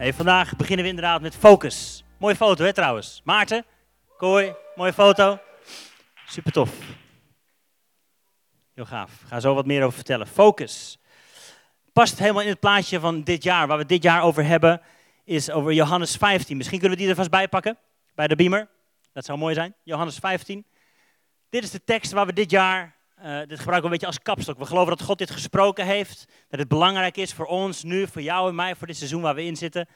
Vandaag beginnen we inderdaad met focus. Mooie foto, hè trouwens. Maarten, Kooi, mooie foto. Super tof. Heel gaaf. Ga zo wat meer over vertellen. Focus. Past helemaal in het plaatje van dit jaar. Waar we dit jaar over hebben, is over Johannes 15. Misschien kunnen we die er vast bij pakken, bij de beamer. Dat zou mooi zijn. Johannes 15. Dit is de tekst waar we dit jaar uh, dit gebruiken we een beetje als kapstok. We geloven dat God dit gesproken heeft. Dat het belangrijk is voor ons nu, voor jou en mij, voor dit seizoen waar we in zitten.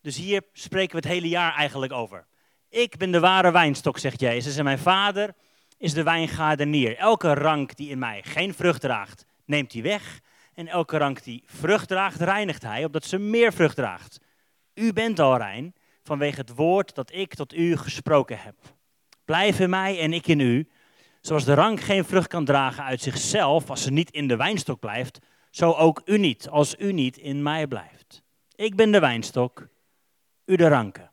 Dus hier spreken we het hele jaar eigenlijk over. Ik ben de ware wijnstok, zegt Jezus. En mijn vader is de wijngaardenier. Elke rank die in mij geen vrucht draagt, neemt hij weg. En elke rank die vrucht draagt, reinigt hij, opdat ze meer vrucht draagt. U bent al rein vanwege het woord dat ik tot u gesproken heb. Blijf in mij en ik in u. Zoals de rank geen vrucht kan dragen uit zichzelf als ze niet in de wijnstok blijft, zo ook u niet als u niet in mij blijft. Ik ben de wijnstok, u de ranken.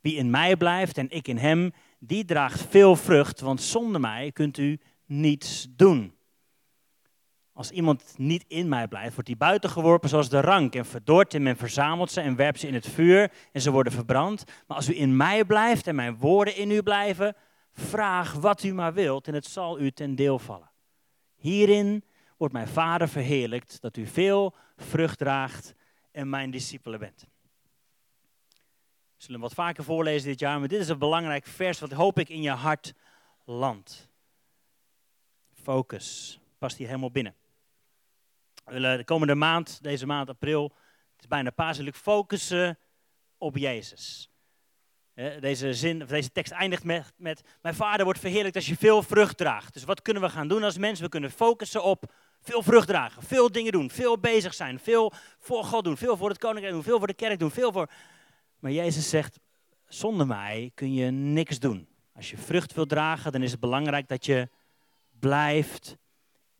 Wie in mij blijft en ik in hem, die draagt veel vrucht, want zonder mij kunt u niets doen. Als iemand niet in mij blijft, wordt hij buiten geworpen zoals de rank en verdort en men verzamelt ze en werpt ze in het vuur en ze worden verbrand. Maar als u in mij blijft en mijn woorden in u blijven, Vraag wat u maar wilt en het zal u ten deel vallen. Hierin wordt mijn Vader verheerlijkt dat u veel vrucht draagt en mijn discipelen bent. We zullen wat vaker voorlezen dit jaar, maar dit is een belangrijk vers wat hoop ik in je hart landt. Focus, past hier helemaal binnen. We willen de komende maand, deze maand april, het is bijna paas, wil ik focussen op Jezus. Deze, zin, deze tekst eindigt met, met, mijn vader wordt verheerlijkt als je veel vrucht draagt. Dus wat kunnen we gaan doen als mensen? We kunnen focussen op veel vrucht dragen, veel dingen doen, veel bezig zijn, veel voor God doen, veel voor het koninkrijk doen, veel voor de kerk doen, veel voor... Maar Jezus zegt, zonder mij kun je niks doen. Als je vrucht wilt dragen, dan is het belangrijk dat je blijft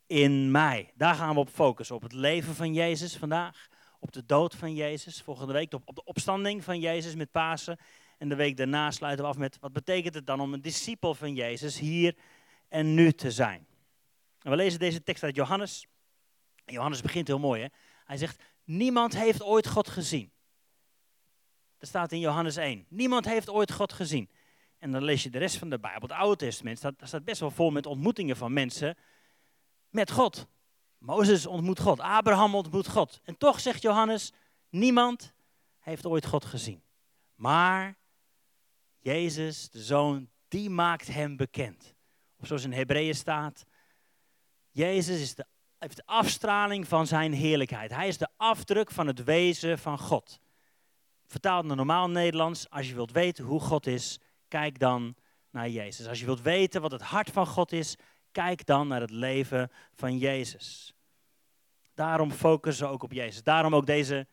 in mij. Daar gaan we op focussen, op het leven van Jezus vandaag, op de dood van Jezus, volgende week op de opstanding van Jezus met Pasen. En de week daarna sluiten we af met wat betekent het dan om een discipel van Jezus hier en nu te zijn. En we lezen deze tekst uit Johannes. Johannes begint heel mooi. Hè? Hij zegt, niemand heeft ooit God gezien. Dat staat in Johannes 1. Niemand heeft ooit God gezien. En dan lees je de rest van de Bijbel, het Oude Testament, staat best wel vol met ontmoetingen van mensen met God. Mozes ontmoet God, Abraham ontmoet God. En toch zegt Johannes, niemand heeft ooit God gezien. Maar Jezus, de Zoon, die maakt hem bekend. Of zoals in Hebreeën staat, Jezus is de, heeft de afstraling van zijn heerlijkheid. Hij is de afdruk van het wezen van God. Vertaald naar normaal Nederlands, als je wilt weten hoe God is, kijk dan naar Jezus. Als je wilt weten wat het hart van God is, kijk dan naar het leven van Jezus. Daarom focussen we ook op Jezus. Daarom ook deze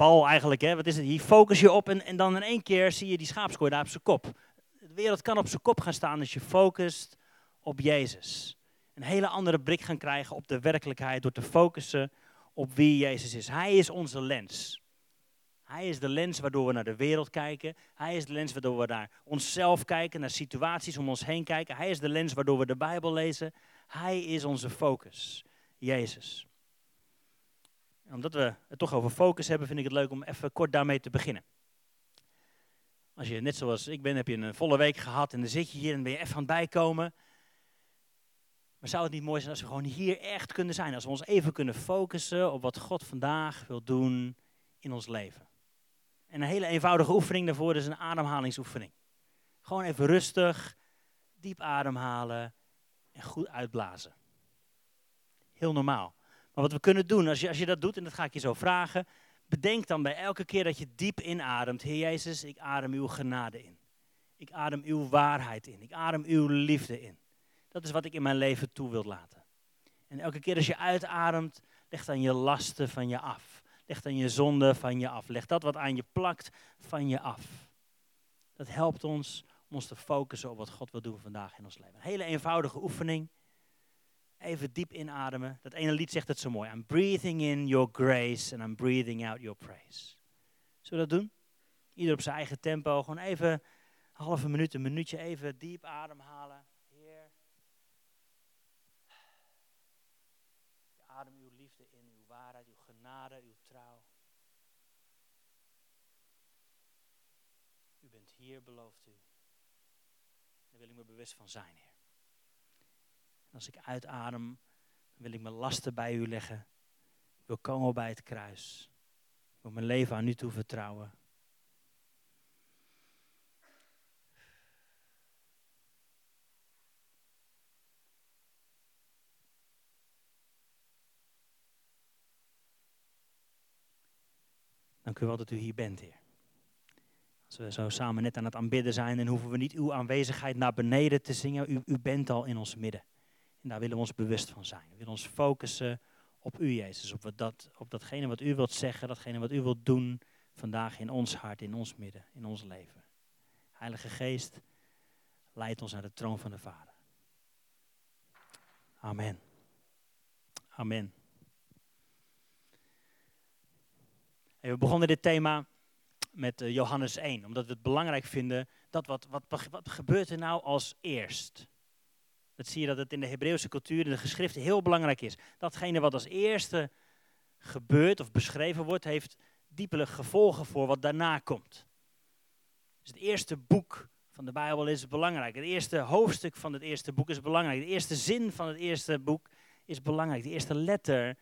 bal eigenlijk, hè, wat is het? Hier focus je op en, en dan in één keer zie je die schaapskooi daar op zijn kop. De wereld kan op zijn kop gaan staan als je focust op Jezus. Een hele andere blik gaan krijgen op de werkelijkheid door te focussen op wie Jezus is. Hij is onze lens. Hij is de lens waardoor we naar de wereld kijken. Hij is de lens waardoor we naar onszelf kijken, naar situaties om ons heen kijken. Hij is de lens waardoor we de Bijbel lezen. Hij is onze focus, Jezus omdat we het toch over focus hebben, vind ik het leuk om even kort daarmee te beginnen. Als je net zoals ik ben, heb je een volle week gehad en dan zit je hier en ben je even aan het bijkomen. Maar zou het niet mooi zijn als we gewoon hier echt kunnen zijn? Als we ons even kunnen focussen op wat God vandaag wil doen in ons leven. En een hele eenvoudige oefening daarvoor is een ademhalingsoefening. Gewoon even rustig, diep ademhalen en goed uitblazen. Heel normaal. Maar wat we kunnen doen, als je, als je dat doet, en dat ga ik je zo vragen, bedenk dan bij elke keer dat je diep inademt, Heer Jezus, ik adem uw genade in. Ik adem uw waarheid in. Ik adem uw liefde in. Dat is wat ik in mijn leven toe wil laten. En elke keer als je uitademt, leg dan je lasten van je af. Leg dan je zonde van je af. Leg dat wat aan je plakt van je af. Dat helpt ons om ons te focussen op wat God wil doen vandaag in ons leven. Een hele eenvoudige oefening. Even diep inademen. Dat ene lied zegt het zo mooi. I'm breathing in your grace and I'm breathing out your praise. Zullen we dat doen? Ieder op zijn eigen tempo. Gewoon even een halve minuut, een minuutje even diep ademhalen. Heer. Adem uw liefde in, uw waarheid, uw genade, uw trouw. hier, belooft u. Daar wil ik me bewust van zijn, Heer. Als ik uitadem, wil ik mijn lasten bij u leggen. Ik wil komen bij het kruis. Ik wil mijn leven aan u toe vertrouwen. Dank u wel dat u hier bent, Heer. Als we zo samen net aan het aanbidden zijn, dan hoeven we niet uw aanwezigheid naar beneden te zingen. U, u bent al in ons midden. En daar willen we ons bewust van zijn. We willen ons focussen op u, Jezus. Op, dat, op datgene wat u wilt zeggen, datgene wat u wilt doen vandaag in ons hart, in ons midden, in ons leven. Heilige Geest, leid ons naar de troon van de Vader. Amen. Amen. we begonnen dit thema met eh, Johannes 1, omdat we het belangrijk vinden dat wat, wat, wat gebeurt er nou als eerst? Dat zie je dat het in de Hebreeuwse cultuur, in de geschriften heel belangrijk is. Datgene wat als eerste gebeurt of beschreven wordt, heeft diepere gevolgen voor wat daarna komt. Dus het eerste boek van de Bijbel is belangrijk. Het eerste hoofdstuk van het eerste boek is belangrijk. De eerste zin van het eerste boek is belangrijk. De eerste letter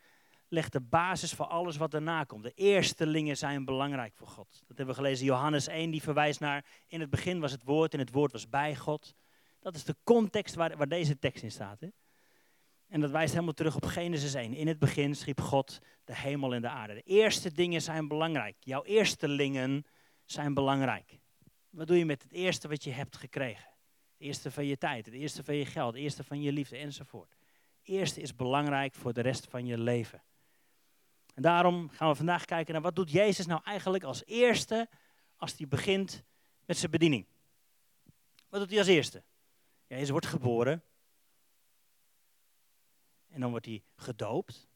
legt de basis voor alles wat daarna komt. De eerstelingen zijn belangrijk voor God. Dat hebben we gelezen. Johannes 1 die verwijst naar, in het begin was het woord en het woord was bij God. Dat is de context waar, waar deze tekst in staat. Hè? En dat wijst helemaal terug op Genesis 1. In het begin schiep God de hemel en de aarde. De eerste dingen zijn belangrijk. Jouw eerstelingen zijn belangrijk. Wat doe je met het eerste wat je hebt gekregen? Het eerste van je tijd, het eerste van je geld, het eerste van je liefde enzovoort. Het eerste is belangrijk voor de rest van je leven. En daarom gaan we vandaag kijken naar wat doet Jezus nou eigenlijk als eerste als hij begint met zijn bediening. Wat doet hij als eerste? Jezus wordt geboren. En dan wordt hij gedoopt.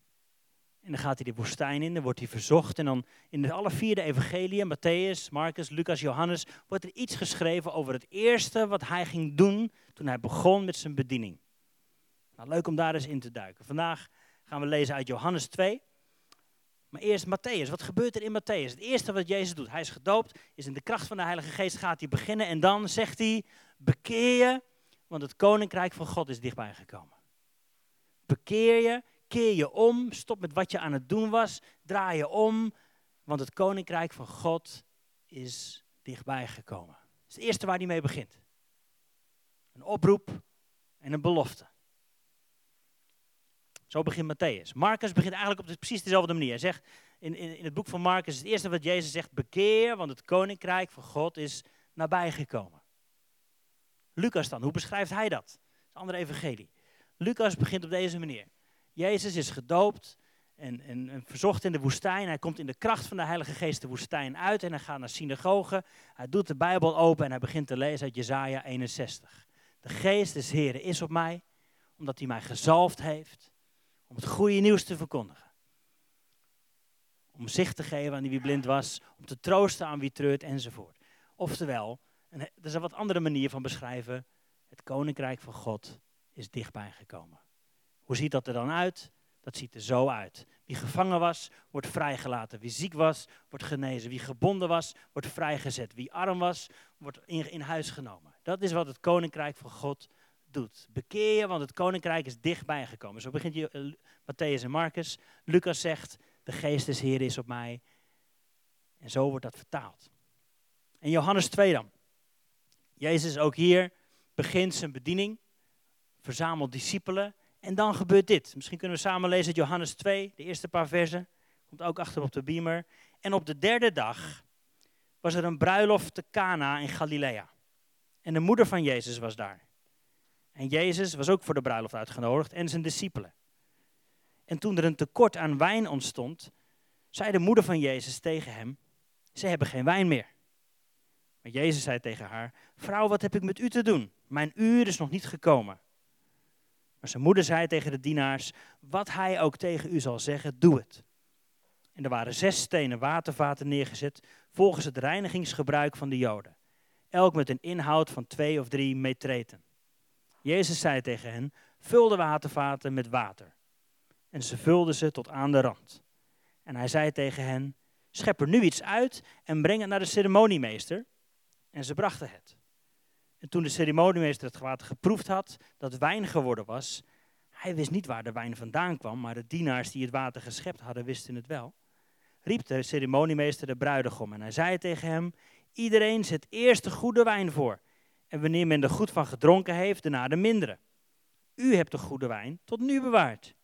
En dan gaat hij de woestijn in, dan wordt hij verzocht. En dan in de alle vierde evangeliën, Matthäus, Marcus, Lucas, Johannes, wordt er iets geschreven over het eerste wat hij ging doen toen hij begon met zijn bediening. Nou, leuk om daar eens in te duiken. Vandaag gaan we lezen uit Johannes 2. Maar eerst Matthäus. Wat gebeurt er in Matthäus? Het eerste wat Jezus doet, hij is gedoopt, is in de kracht van de Heilige Geest gaat hij beginnen en dan zegt hij, bekeer je, want het koninkrijk van God is dichtbij gekomen. Bekeer je, keer je om, stop met wat je aan het doen was, draai je om, want het koninkrijk van God is dichtbij gekomen. Dat is het eerste waar hij mee begint. Een oproep en een belofte. Zo begint Matthäus. Marcus begint eigenlijk op precies dezelfde manier. Hij zegt in, in, in het boek van Marcus, het eerste wat Jezus zegt, bekeer, want het koninkrijk van God is nabijgekomen. Lucas dan, hoe beschrijft hij dat? Een andere evangelie. Lucas begint op deze manier. Jezus is gedoopt en, en, en, verzocht in de woestijn. Hij komt in de kracht van de Heilige Geest de woestijn uit en hij gaat naar synagogen. Hij doet de Bijbel open en hij begint te lezen uit Jezaja 61. De Geest des Heren is op mij, omdat hij mij gezalfd heeft om het goede nieuws te verkondigen. Om zicht te geven aan wie blind was, om te troosten aan wie treurt enzovoort. Oftewel, dat is een wat andere manier van beschrijven, het koninkrijk van God is dichtbij gekomen. Hoe ziet dat er dan uit? Dat ziet er zo uit. Wie gevangen was, wordt vrijgelaten. Wie ziek was, wordt genezen. Wie gebonden was, wordt vrijgezet. Wie arm was, wordt in, huis genomen. Dat is wat het koninkrijk van God doet. Bekeer je, want het koninkrijk is dichtbij gekomen. Zo begint je, uh, Matthäus en Marcus. Lucas zegt, de geest des Heer is op mij. En zo wordt dat vertaald. En Johannes 2 dan. Jezus ook hier begint zijn bediening, verzamelt discipelen en dan gebeurt dit. Misschien kunnen we samen lezen Johannes 2, de eerste paar versen. Komt ook achter op de beamer. En op de derde dag was er een bruiloft te Cana in Galilea. En de moeder van Jezus was daar. En Jezus was ook voor de bruiloft uitgenodigd en zijn discipelen. En toen er een tekort aan wijn ontstond, zei de moeder van Jezus tegen hem: Ze hebben geen wijn meer. Maar Jezus zei tegen haar: Vrouw, wat heb ik met u te doen? Mijn uur is nog niet gekomen. Maar zijn moeder zei tegen de dienaars: Wat hij ook tegen u zal zeggen, doe het. En er waren zes stenen watervaten neergezet volgens het reinigingsgebruik van de Joden, elk met een inhoud van twee of drie metreten. Jezus zei tegen hen: Vul de watervaten met water. En ze vulden ze tot aan de rand. En hij zei tegen hen: Schep er nu iets uit en breng het naar de ceremoniemeester. En ze brachten het. En toen de ceremoniemeester het water geproefd had, dat wijn geworden was, hij wist niet waar de wijn vandaan kwam, maar de dienaars die het water geschept hadden, wisten het wel. Riep de ceremoniemeester de bruidegom en hij zei tegen hem, iedereen zet eerst de goede wijn voor. En wanneer men er goed van gedronken heeft, daarna de mindere. U hebt de goede wijn tot nu bewaard.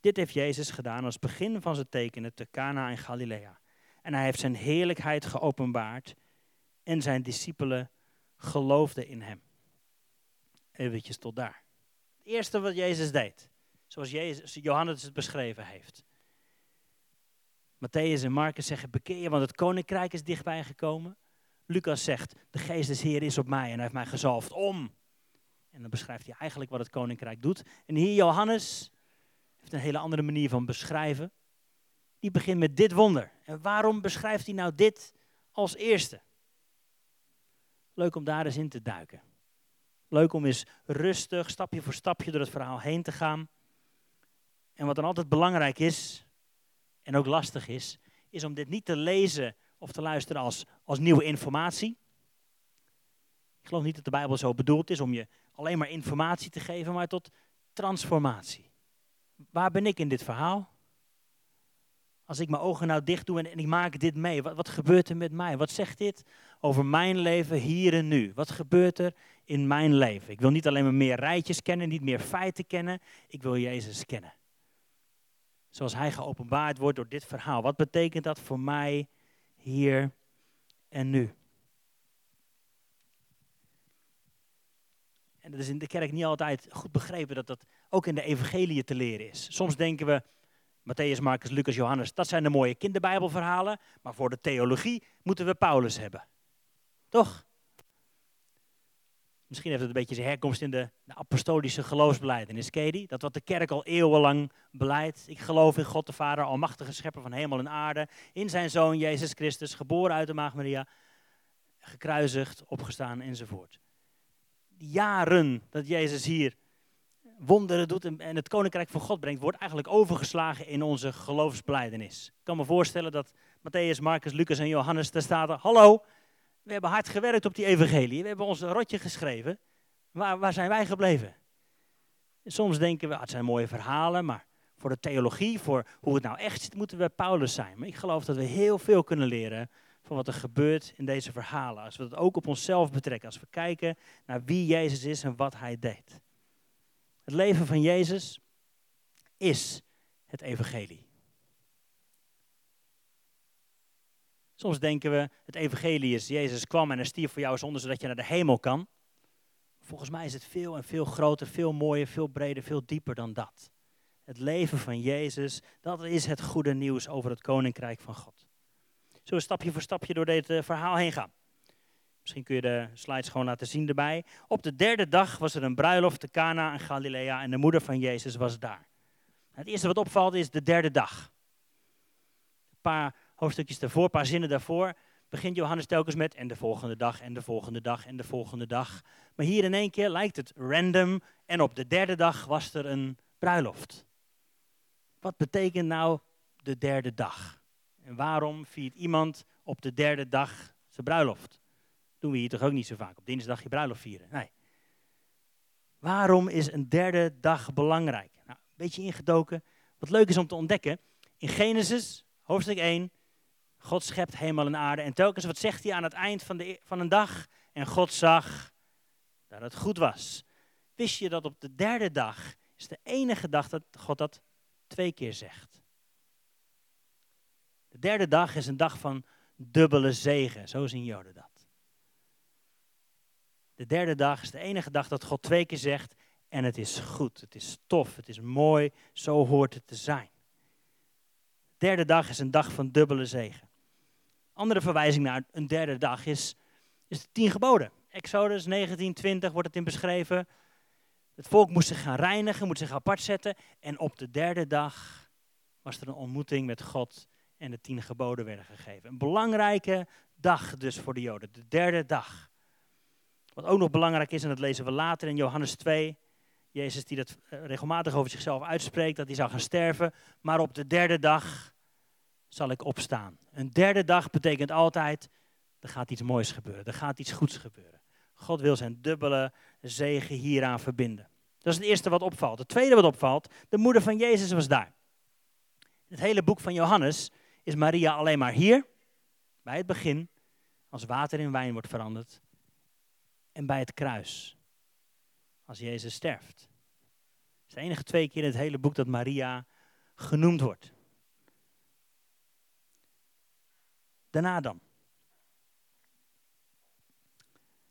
Dit heeft Jezus gedaan als begin van zijn tekenen te Cana in Galilea. En hij heeft zijn heerlijkheid geopenbaard en zijn discipelen geloofden in hem. Eventjes tot daar. Het eerste wat Jezus deed, zoals Jezus, Johannes het beschreven heeft. Matthäus en Marcus zeggen, bekeer je, want het koninkrijk is dichtbij gekomen. Lucas zegt, de geest des Heer is op mij en hij heeft mij gezalfd om. En dan beschrijft hij eigenlijk wat het koninkrijk doet. En hier Johannes heeft een hele andere manier van beschrijven. Die begint met dit wonder. En waarom beschrijft hij nou dit als eerste? Leuk om daar eens in te duiken. Leuk om eens rustig, stapje voor stapje door het verhaal heen te gaan. En wat dan altijd belangrijk is, en ook lastig is, is om dit niet te lezen of te luisteren als, als nieuwe informatie. Ik geloof niet dat de Bijbel zo bedoeld is om je alleen maar informatie te geven, maar tot transformatie. Waar ben ik in dit verhaal? Als ik mijn ogen nou dicht doe en, en ik maak dit mee, wat, wat gebeurt er met mij? Wat zegt dit over mijn leven hier en nu? Wat gebeurt er in mijn leven? Ik wil niet alleen maar meer rijtjes kennen, niet meer feiten kennen. Ik wil Jezus kennen. Zoals Hij geopenbaard wordt door dit verhaal. Wat betekent dat voor mij hier en nu? En dat is in de kerk niet altijd goed begrepen dat dat ook in de evangelie te leren is. Soms denken we, Matthäus, Marcus, Lucas, Johannes, dat zijn de mooie kinderbijbelverhalen, maar voor de theologie moeten we Paulus hebben. Toch? Misschien heeft het een beetje zijn herkomst in de, de apostolische geloofsbeleidenis. Ken Dat wat de kerk al eeuwenlang beleidt. Ik geloof in God de Vader, almachtige schepper van hemel en aarde. In zijn Zoon Jezus Christus, geboren uit de Maagd Maria. Gekruisigd, opgestaan enzovoort. Jaren dat Jezus hier wonderen doet en het koninkrijk van God brengt, wordt eigenlijk overgeslagen in onze geloofsbeleidenis. Ik kan me voorstellen dat Matthäus, Marcus, Lucas en Johannes daar staan. Hallo, we hebben hard gewerkt op die evangelie. We hebben ons rotje geschreven. Waar, waar zijn wij gebleven? soms denken we, ah, het zijn mooie verhalen, maar voor de theologie, voor hoe het nou echt zit, moeten we Paulus zijn. Maar ik geloof dat we heel veel kunnen leren van wat er gebeurt in deze verhalen. Als we dat ook op onszelf betrekken. Als we kijken naar wie Jezus is en wat hij deed. Het leven van Jezus is het evangelie. Soms denken we, het evangelie is, Jezus kwam en hij stierf voor jou zonder zodat je naar de hemel kan. Volgens mij is het veel en veel groter, veel mooier, veel breder, veel dieper dan dat. Het leven van Jezus, dat is het goede nieuws over het koninkrijk van God. Zullen we stapje voor stapje door dit eh, verhaal heen gaan? Misschien kun je de slides gewoon laten zien erbij. Op de derde dag was er een bruiloft te Cana in Galilea en de moeder van Jezus was daar. Het eerste wat opvalt is de derde dag. Een paar hoofdstukjes daarvoor, een paar zinnen daarvoor, begint Johannes telkens met en de volgende dag en de volgende dag en de volgende dag. Maar hier in één keer lijkt het random en op de derde dag was er een bruiloft. Wat betekent nou de derde dag? En waarom viert iemand op de derde dag zijn bruiloft? Doen we hier toch ook niet zo vaak op dinsdag je bruiloft vieren? Nee. Waarom is een derde dag belangrijk? Nou, een beetje ingedoken. Wat leuk is om te ontdekken. In Genesis, hoofdstuk 1, God schept hemel en aarde. En telkens wat zegt hij aan het eind van, de, van een dag? En God zag dat het goed was. Wist je dat op de derde dag is de enige dag dat God dat twee keer zegt? De derde dag is een dag van dubbele zegen. Zo zien Joden dat. De derde dag is de enige dag dat God twee keer zegt. En het is goed, het is tof, het is mooi, zo hoort het te zijn. De derde dag is een dag van dubbele zegen. Andere verwijzing naar een derde dag is, is de tien geboden. Exodus 19:20 wordt het in beschreven. Het volk moest zich gaan reinigen, moest zich apart zetten. En op de derde dag was er een ontmoeting met God en de tien geboden werden gegeven. Een belangrijke dag dus voor de Joden, de derde dag. Wat ook nog belangrijk is, en dat lezen we later in Johannes 2, Jezus die dat eh, regelmatig over zichzelf uitspreekt, dat hij zou gaan sterven, maar op de derde dag zal ik opstaan. Een derde dag betekent altijd er gaat iets moois gebeuren, er gaat iets goeds gebeuren. God wil zijn dubbele zegen hieraan verbinden. Dat is het eerste wat opvalt. Het tweede wat opvalt, de moeder van Jezus was daar. In het hele boek van Johannes is Maria alleen maar hier, bij het begin, als water in wijn wordt veranderd, en bij het kruis, als Jezus sterft. Het is de enige twee keer in het hele boek dat Maria genoemd wordt. Daarna dan.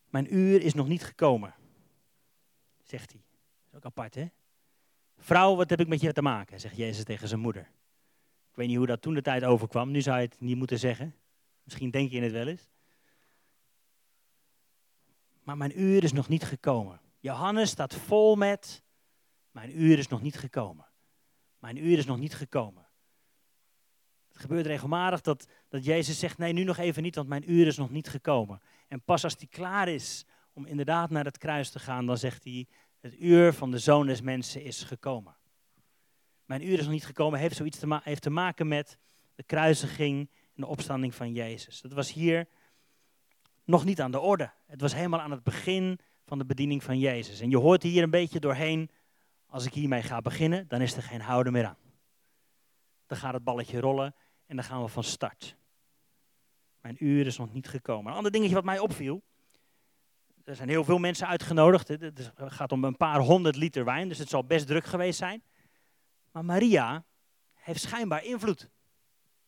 Mijn uur is nog niet gekomen, zegt hij. Dat is ook apart, hè? Vrouw, wat heb ik met je te maken, zegt Jezus tegen zijn moeder. Ik weet niet hoe dat toen de tijd overkwam. Nu zou je het niet moeten zeggen. Misschien denk je het wel eens. Maar mijn uur is nog niet gekomen. Johannes staat vol met, mijn uur is nog niet gekomen. Mijn uur is nog niet gekomen. Het gebeurt regelmatig dat, dat Jezus zegt, nee, nu nog even niet, want mijn uur is nog niet gekomen. En pas als hij klaar is om inderdaad naar het kruis te gaan, dan zegt hij, het uur van de zoon des mensen is gekomen. Mijn uur is nog niet gekomen, heeft zoiets te, heeft te maken met de kruisiging en de opstanding van Jezus. Dat was hier nog niet aan de orde. Het was helemaal aan het begin van de bediening van Jezus. En je hoort hier een beetje doorheen, als ik hiermee ga beginnen, dan is er geen houden meer aan. Dan gaat het balletje rollen en dan gaan we van start. Mijn uur is nog niet gekomen. Een ander dingetje wat mij opviel. Er zijn heel veel mensen uitgenodigd. Het gaat om een paar honderd liter wijn, dus het zal best druk geweest zijn. Maar Maria heeft schijnbaar invloed.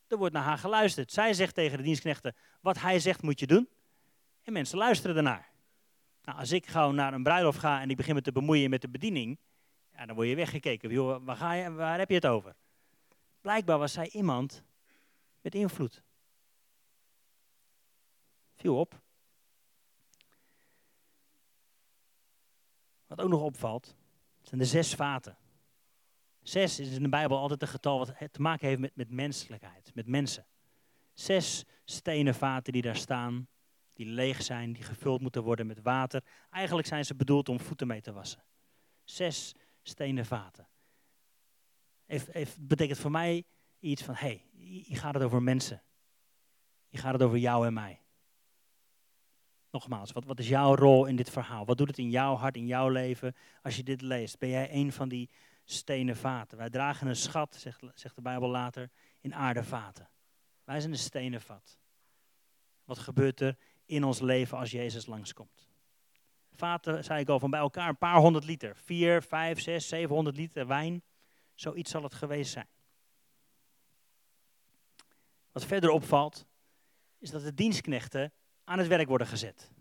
Er wordt naar haar geluisterd. Zij zegt tegen de dienstknechten, wat hij zegt moet je doen. En mensen luisteren ernaar. Nou, als ik gauw naar een bruiloft ga en ik begin me te bemoeien met de bediening, dan word je weggekeken. waar, ga je, waar heb je het over? Blijkbaar was zij iemand met invloed. Viel op. Wat ook nog opvalt, zijn de zes vaten. Zes is in de Bijbel altijd een getal wat te maken heeft met, met menselijkheid, met mensen. Zes stenen vaten die daar staan, die leeg zijn, die gevuld moeten worden met water. Eigenlijk zijn ze bedoeld om voeten mee te wassen. Zes stenen vaten. Heeft, betekent voor mij iets van, hé, hey, je gaat het over mensen. Je gaat het over jou en mij. Nogmaals, wat, wat is jouw rol in dit verhaal? Wat doet het in jouw hart, in jouw leven als je dit leest? Ben jij een van die stenen vaten? Wij dragen een schat, zegt, zegt de Bijbel later, in aardevaten. Wij zijn een stenen vat. Wat gebeurt er in ons leven als Jezus langskomt? Vaten, zei ik al, van bij elkaar een paar honderd liter. Vier, vijf, zes, zevenhonderd liter wijn. Zoiets zal het geweest zijn. Wat verder opvalt, is dat de dienstknechten aan het werk worden gezet.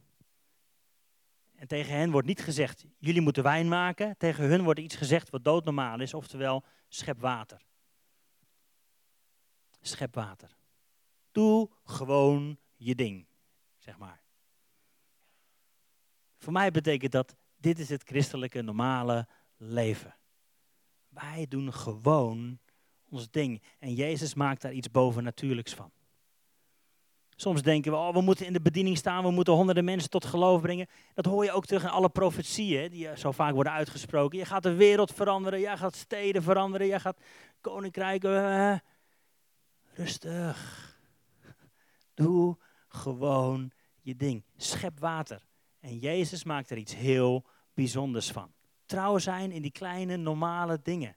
En tegen hen wordt niet gezegd, jullie moeten wijn maken. Tegen hun wordt iets gezegd wat doodnormaal is, oftewel schep water. Schep water. Doe gewoon je ding, zeg maar. Voor mij betekent dat, dit is het christelijke normale leven. Wij doen gewoon ons ding. En Jezus maakt daar iets bovennatuurlijks van. Soms denken we, oh, we moeten in de bediening staan, we moeten honderden mensen tot geloof brengen. Dat hoor je ook terug in alle profetieën die zo vaak worden uitgesproken. Je gaat de wereld veranderen, jij gaat steden veranderen, jij gaat koninkrijken. Rustig. Doe gewoon je ding. Schep water. En Jezus maakt er iets heel bijzonders van. Trouw zijn in die kleine, normale dingen.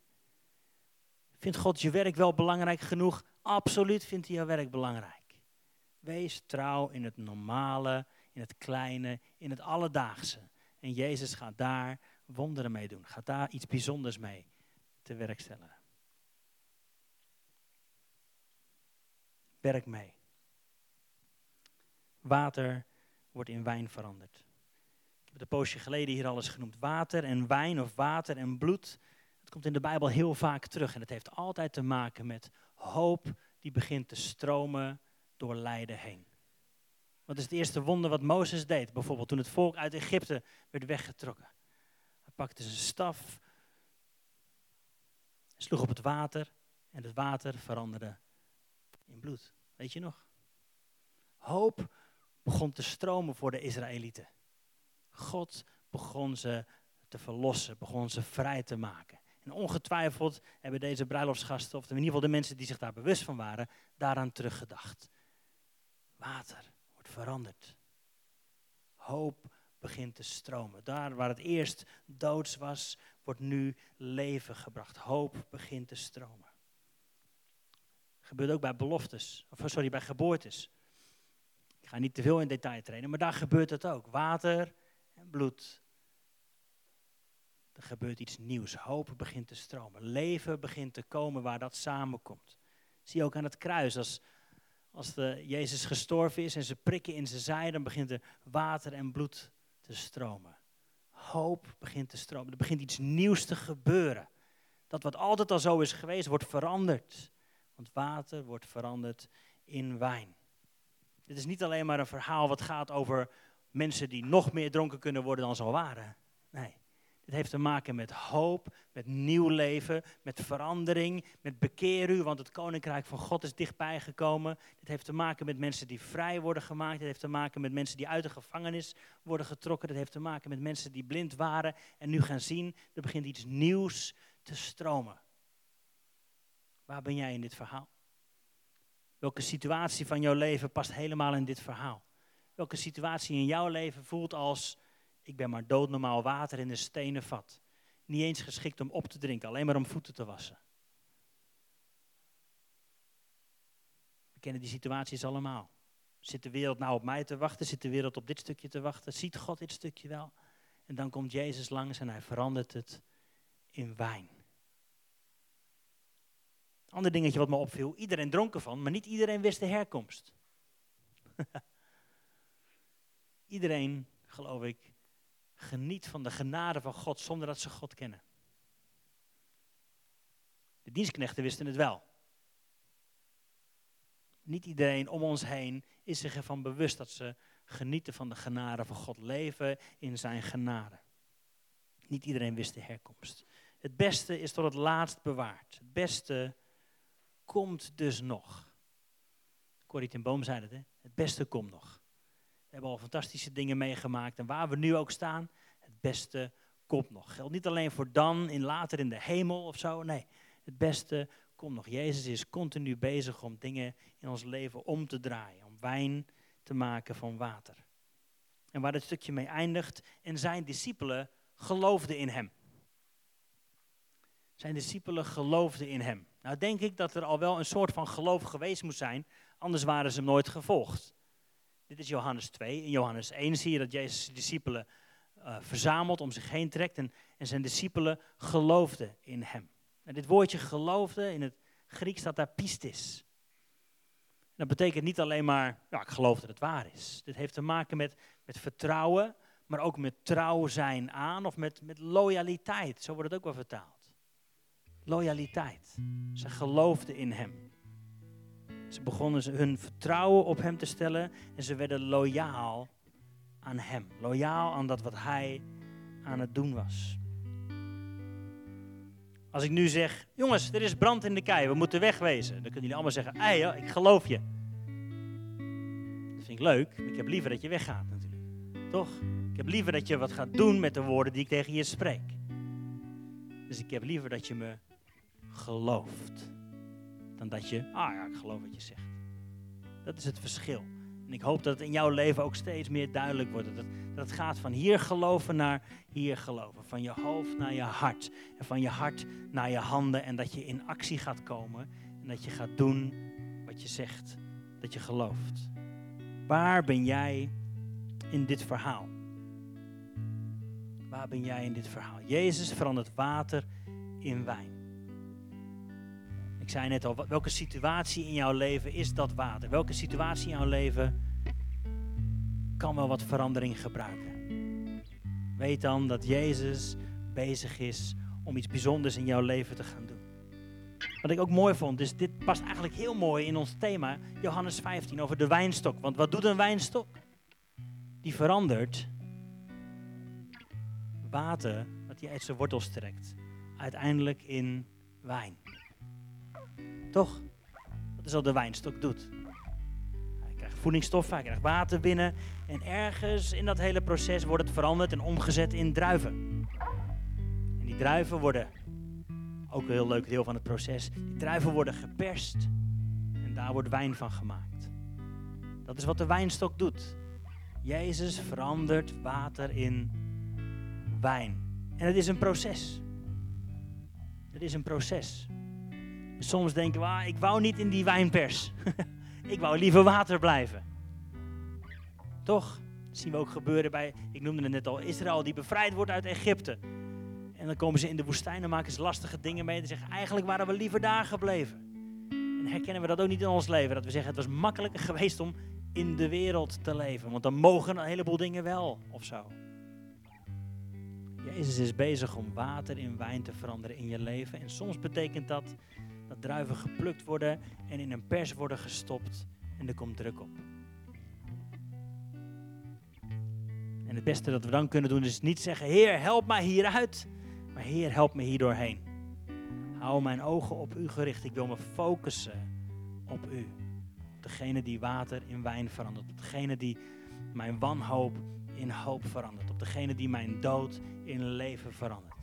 Vindt God je werk wel belangrijk genoeg? Absoluut vindt hij jouw werk belangrijk. Wees trouw in het normale, in het kleine, in het alledaagse. En Jezus gaat daar wonderen mee doen. Gaat daar iets bijzonders mee te werk stellen. Werk mee. Water wordt in wijn veranderd. Het een poosje geleden hier alles genoemd. Water en wijn of water en bloed. Het komt in de Bijbel heel vaak terug. En het heeft altijd te maken met hoop die begint te stromen door lijden heen. Wat is het eerste wonder wat Mozes deed? Bijvoorbeeld toen het volk uit Egypte werd weggetrokken. Hij pakte zijn staf, sloeg op het water en het water veranderde in bloed. Weet je nog? Hoop begon te stromen voor de Israëlieten. God begon ze te verlossen, begon ze vrij te maken. En ongetwijfeld hebben deze bruiloftsgasten, of in ieder geval de mensen die zich daar bewust van waren, daaraan teruggedacht. Water wordt verandert. Hoop begint te stromen. Daar waar het eerst doods was, wordt nu leven gebracht. Hoop begint te stromen. Gebeurt ook bij beloftes, of sorry, bij geboortes. Ik ga niet te veel in detail trainen, maar daar gebeurt het ook. Water en bloed. Er gebeurt iets nieuws. Hoop begint te stromen. Leven begint te komen waar dat samenkomt. Zie je ook aan het kruis. Als, als de Jezus gestorven is en ze prikken in zijn zij, dan begint er water en bloed te stromen. Hoop begint te stromen. Er begint iets nieuws te gebeuren. Dat wat altijd al zo is geweest, wordt veranderd. Want water wordt veranderd in wijn. Dit is niet alleen maar een verhaal wat gaat over mensen die nog meer dronken kunnen worden dan ze al waren. Nee, dit heeft te maken met hoop, met nieuw leven, met verandering, met bekeer u, want het koninkrijk van God is dichtbij gekomen. Dit heeft te maken met mensen die vrij worden gemaakt. Dit heeft te maken met mensen die uit de gevangenis worden getrokken. Dit heeft te maken met mensen die blind waren en nu gaan zien. Er begint iets nieuws te stromen. Waar ben jij in dit verhaal? Welke situatie van jouw leven past helemaal in dit verhaal? Welke situatie in jouw leven voelt als, ik ben maar doodnormaal water in een stenen vat. Niet eens geschikt om op te drinken, alleen maar om voeten te wassen. We kennen die situaties allemaal. Zit de wereld nou op mij te wachten? Zit de wereld op dit stukje te wachten? Ziet God dit stukje wel? En dan komt Jezus langs en hij verandert het in wijn. Ander dingetje wat me opviel, iedereen dronk ervan, maar niet iedereen wist de herkomst. iedereen, geloof ik, geniet van de genade van God zonder dat ze God kennen. De dienstknechten wisten het wel. Niet iedereen om ons heen is zich ervan bewust dat ze genieten van de genade van God, leven in zijn genade. Niet iedereen wist de herkomst. Het beste is tot het laatst bewaard. Het beste komt dus nog. Corrie ten Boom zei het, hè? het beste komt nog. Hebben al fantastische dingen meegemaakt en waar we nu ook staan, het beste komt nog. Geldt niet alleen voor dan, in later in de hemel of zo, nee, het beste komt nog. Jezus is continu bezig om dingen in ons leven om te draaien, om wijn te maken van water. En waar dit stukje mee eindigt, en zijn discipelen geloofden in hem. Zijn discipelen geloofden in hem. Nou denk ik dat er al wel een soort van geloof geweest moet zijn, anders waren ze hem nooit gevolgd. Dit is Johannes 2. In Johannes 1 zie je dat Jezus discipelen uh, verzamelt, om zich heen trekt en, en zijn discipelen geloofden in hem. En dit woordje geloofde, in het Grieks staat daar pistis. Dat betekent niet alleen maar, ja, ik geloof dat het waar is. Dit heeft te maken met, met vertrouwen, maar ook met trouw zijn aan of met, met loyaliteit. Zo wordt het ook wel vertaald. Loyaliteit. Ze geloofden in hem. Ze begonnen hun vertrouwen op hem te stellen en ze werden loyaal aan hem. Loyaal aan dat wat hij aan het doen was. Als ik nu zeg, jongens, er is brand in de kei, we moeten wegwezen. Dan kunnen jullie allemaal zeggen, ei, ik geloof je. Dat vind ik leuk, ik heb liever dat je weggaat natuurlijk. Toch? Ik heb liever dat je wat gaat doen met de woorden die ik tegen je spreek. Dus ik heb liever dat je me gelooft. Dan dat je, ah ja, ik geloof wat je zegt. Dat is het verschil. En ik hoop dat het in jouw leven ook steeds meer duidelijk wordt. Dat het, dat gaat van hier geloven naar hier geloven. Van je hoofd naar je hart. En van je hart naar je handen. En dat je in actie gaat komen. En dat je gaat doen wat je zegt dat je gelooft. Waar ben jij in dit verhaal? Waar ben jij in dit verhaal? Jezus verandert water in wijn. Ik zei net al, welke situatie in jouw leven is dat water? Welke situatie in jouw leven kan wel wat verandering gebruiken? Weet dan dat Jezus bezig is om iets bijzonders in jouw leven te gaan doen. Wat ik ook mooi vond, dus dit past eigenlijk heel mooi in ons thema, Johannes 15, over de wijnstok. Want wat doet een wijnstok? Die verandert water, dat hij uit zijn wortels trekt, uiteindelijk in wijn. Toch? Dat is wat de wijnstok doet. Hij krijgt voedingsstoffen, hij krijgt water binnen. En ergens in dat hele proces wordt het veranderd en omgezet in druiven. En die druiven worden, ook een heel leuk deel van het proces, die druiven worden geperst. En daar wordt wijn van gemaakt. Dat is wat de wijnstok doet. Jezus verandert water in wijn. En het is een proces. Het is een proces. Soms denken we, ah, ik wou niet in die wijnpers. ik wou liever water blijven. Toch? Dat zien we ook gebeuren bij, ik noemde het net al, Israël die bevrijd wordt uit Egypte. En dan komen ze in de woestijn en maken ze lastige dingen mee. En zeggen, eigenlijk waren we liever daar gebleven. En herkennen we dat ook niet in ons leven. Dat we zeggen, het was makkelijker geweest om in de wereld te leven. Want dan mogen een heleboel dingen wel, of zo. Jezus is bezig om water in wijn te veranderen in je leven. En soms betekent dat dat druiven geplukt worden en in een pers worden gestopt. En er komt druk op. En het beste dat we dan kunnen doen is niet zeggen, Heer, help mij hieruit. Maar Heer, help me hier doorheen. Hou mijn ogen op U gericht. Ik wil me focussen op U. Op degene die water in wijn verandert. Op degene die mijn wanhoop in hoop verandert. Op degene die mijn dood in leven verandert.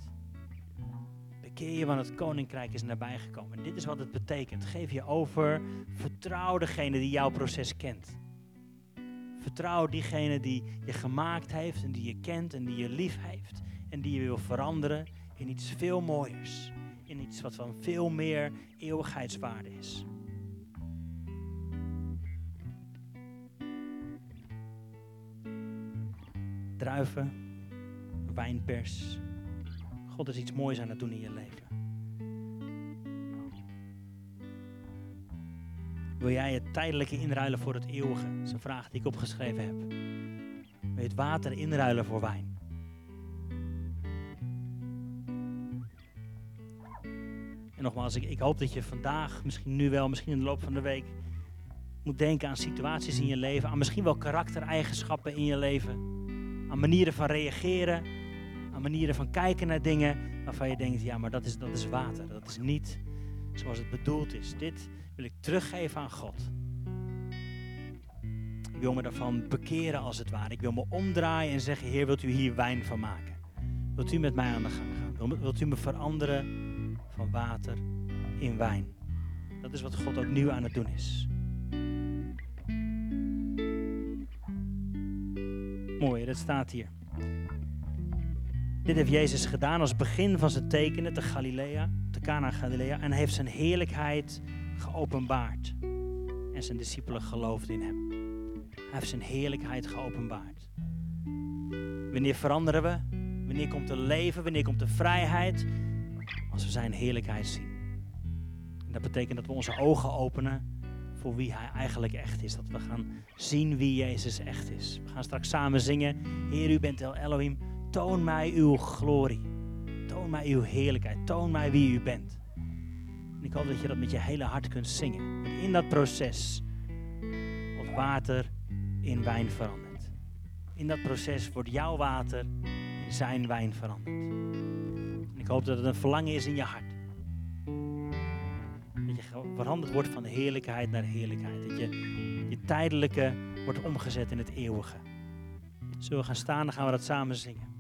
Bekeer je, want het koninkrijk is nabijgekomen. Dit is wat het betekent. Geef je over. Vertrouw degene die jouw proces kent. Vertrouw diegene die je gemaakt heeft en die je kent en die je lief heeft. En die je wil veranderen in iets veel mooiers. In iets wat van veel meer eeuwigheidswaarde is. Druiven, wijnpers. God is iets moois aan het doen in je leven. Wil jij het tijdelijke inruilen voor het eeuwige? Dat is een vraag die ik opgeschreven heb. Wil je het water inruilen voor wijn? En nogmaals, ik, ik hoop dat je vandaag, misschien nu wel, misschien in de loop van de week, moet denken aan situaties in je leven, aan misschien wel karaktereigenschappen in je leven, aan manieren van reageren, manieren van kijken naar dingen waarvan je denkt, ja, maar dat is, dat is water, dat is niet zoals het bedoeld is. Dit wil ik teruggeven aan God. Ik wil me daarvan bekeren als het ware. Ik wil me omdraaien en zeggen, Heer, wilt u hier wijn van maken? Wilt u met mij aan de gang gaan? Wilt u me veranderen van water in wijn? Dat is wat God ook nu aan het doen is. Mooi, dat staat hier. Dit heeft Jezus gedaan als begin van zijn tekenen te Galilea, te Cana Galilea, en heeft zijn heerlijkheid geopenbaard. En zijn discipelen geloofden in hem. Hij heeft zijn heerlijkheid geopenbaard. Wanneer veranderen we? Wanneer komt er leven? Wanneer komt er vrijheid? Als we zijn heerlijkheid zien. En dat betekent dat we onze ogen openen voor wie hij eigenlijk echt is. Dat we gaan zien wie Jezus echt is. We gaan straks samen zingen. Heer, u bent El Elohim. Toon mij uw glorie. Toon mij uw heerlijkheid. Toon mij wie u bent. En ik hoop dat je dat met je hele hart kunt zingen. Want in dat proces wordt water in wijn veranderd. In dat proces wordt jouw water in zijn wijn veranderd. Ik hoop dat het een verlangen is in je hart. Dat je veranderd wordt van heerlijkheid naar heerlijkheid. Dat je je tijdelijke wordt omgezet in het eeuwige. Zullen we gaan staan, dan gaan we dat samen zingen.